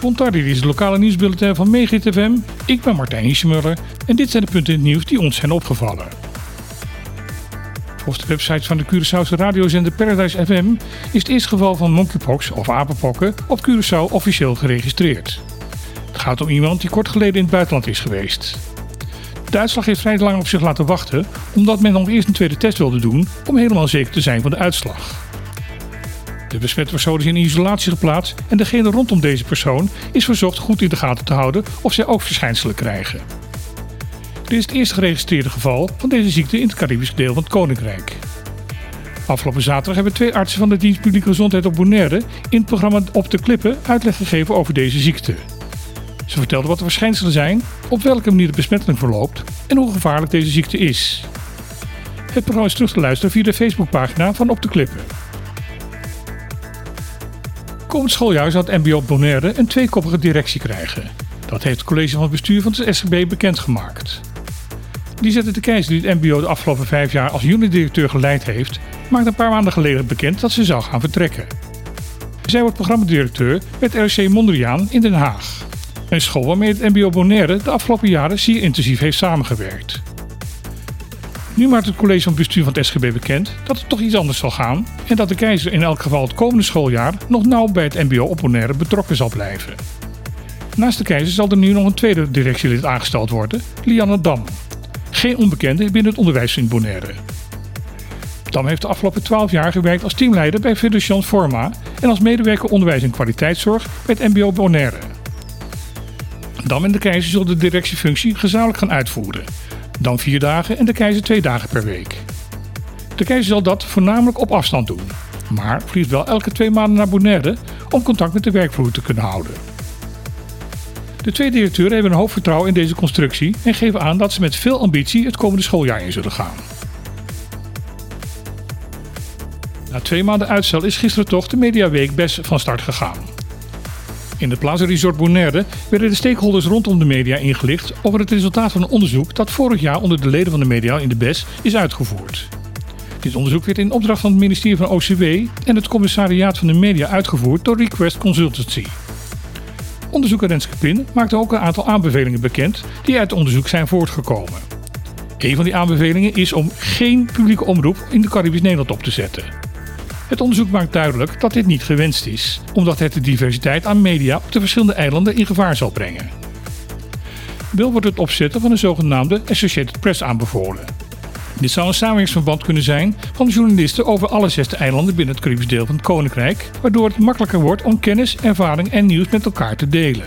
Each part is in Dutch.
Bontardi is het lokale nieuwsbulletin van Megahit FM. Ik ben Martijn Hiesjemuller en dit zijn de punten in het nieuws die ons zijn opgevallen. Volgens de website van de Curaçaose radiozender Paradise FM is het eerste geval van monkeypox of apenpokken op Curaçao officieel geregistreerd. Het gaat om iemand die kort geleden in het buitenland is geweest. De uitslag heeft vrij lang op zich laten wachten, omdat men nog eerst een tweede test wilde doen om helemaal zeker te zijn van de uitslag. De besmette persoon is in isolatie geplaatst en degene rondom deze persoon is verzocht goed in de gaten te houden of zij ook verschijnselen krijgen. Dit is het eerste geregistreerde geval van deze ziekte in het Caribisch deel van het Koninkrijk. Afgelopen zaterdag hebben twee artsen van de dienst publieke gezondheid op Bonaire in het programma Op de Klippen uitleg gegeven over deze ziekte. Ze vertelden wat de verschijnselen zijn, op welke manier de besmetting verloopt en hoe gevaarlijk deze ziekte is. Het programma is terug te luisteren via de Facebookpagina van Op de Klippen. Komend schooljaar zal het MBO Bonaire een tweekoppige directie krijgen. Dat heeft het college van bestuur van het SGB bekendgemaakt. Lisette de Keizer, die het MBO de afgelopen vijf jaar als junior-directeur geleid heeft, maakte een paar maanden geleden bekend dat ze zou gaan vertrekken. Zij wordt programmadirecteur bij het RC Mondriaan in Den Haag. Een school waarmee het MBO Bonaire de afgelopen jaren zeer intensief heeft samengewerkt. Nu maakt het college van bestuur van het SGB bekend dat het toch iets anders zal gaan en dat de keizer in elk geval het komende schooljaar nog nauw bij het MBO op Bonaire betrokken zal blijven. Naast de keizer zal er nu nog een tweede directielid aangesteld worden, Lianne Dam. Geen onbekende binnen het onderwijs in Bonaire. Dam heeft de afgelopen 12 jaar gewerkt als teamleider bij Federation Forma en als medewerker onderwijs en kwaliteitszorg bij het MBO Bonaire. Dam en de keizer zullen de directiefunctie gezamenlijk gaan uitvoeren. Dan vier dagen en de keizer twee dagen per week. De keizer zal dat voornamelijk op afstand doen, maar vliegt wel elke twee maanden naar Bonaire om contact met de werkvloer te kunnen houden. De twee directeuren hebben een hoop vertrouwen in deze constructie en geven aan dat ze met veel ambitie het komende schooljaar in zullen gaan. Na twee maanden uitstel is gisteren toch de Mediaweek best van start gegaan. In het Plaza Resort Bonaire werden de stakeholders rondom de media ingelicht over het resultaat van een onderzoek dat vorig jaar onder de leden van de media in de BES is uitgevoerd. Dit onderzoek werd in opdracht van het ministerie van OCW en het commissariaat van de media uitgevoerd door Request Consultancy. Onderzoeker Renske Pin maakte ook een aantal aanbevelingen bekend die uit het onderzoek zijn voortgekomen. Een van die aanbevelingen is om geen publieke omroep in de Caribisch Nederland op te zetten. Het onderzoek maakt duidelijk dat dit niet gewenst is, omdat het de diversiteit aan media op de verschillende eilanden in gevaar zal brengen. Wel wordt het opzetten van een zogenaamde Associated Press aanbevolen. Dit zou een samenwerkingsverband kunnen zijn van journalisten over alle zesde eilanden binnen het Caribisch deel van het Koninkrijk, waardoor het makkelijker wordt om kennis, ervaring en nieuws met elkaar te delen.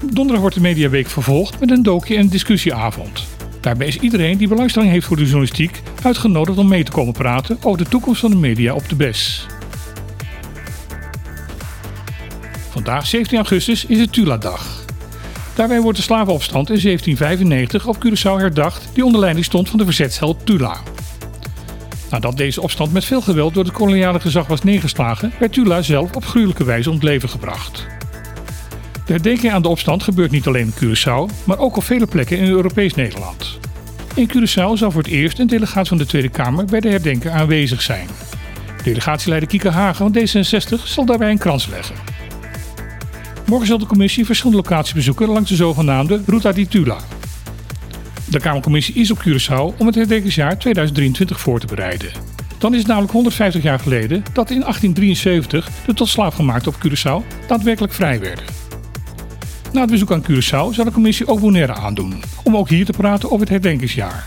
Donderdag wordt de Mediaweek vervolgd met een dookje en discussieavond. Daarbij is iedereen die belangstelling heeft voor de journalistiek uitgenodigd om mee te komen praten over de toekomst van de media op de BES. Vandaag, 17 augustus, is het Tula-dag. Daarbij wordt de slavenopstand in 1795 op Curaçao herdacht die onder leiding stond van de verzetsheld Tula. Nadat deze opstand met veel geweld door het koloniale gezag was neergeslagen, werd Tula zelf op gruwelijke wijze om het leven gebracht. De herdenking aan de opstand gebeurt niet alleen in Curaçao, maar ook op vele plekken in Europees Nederland. In Curaçao zal voor het eerst een delegatie van de Tweede Kamer bij de herdenking aanwezig zijn. Delegatieleider Kieke Hagen van D66 zal daarbij een krans leggen. Morgen zal de commissie verschillende locaties bezoeken langs de zogenaamde Ruta di Tula. De Kamercommissie is op Curaçao om het herdenkingsjaar 2023 voor te bereiden. Dan is het namelijk 150 jaar geleden dat in 1873 de tot slaafgemaakten op Curaçao daadwerkelijk vrij werden. Na het bezoek aan Curaçao zal de commissie ook Bonaire aandoen, om ook hier te praten over het herdenkingsjaar.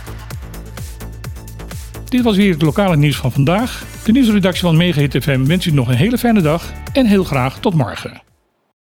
Dit was weer het lokale nieuws van vandaag. De nieuwsredactie van Megahit FM wens u nog een hele fijne dag en heel graag tot morgen.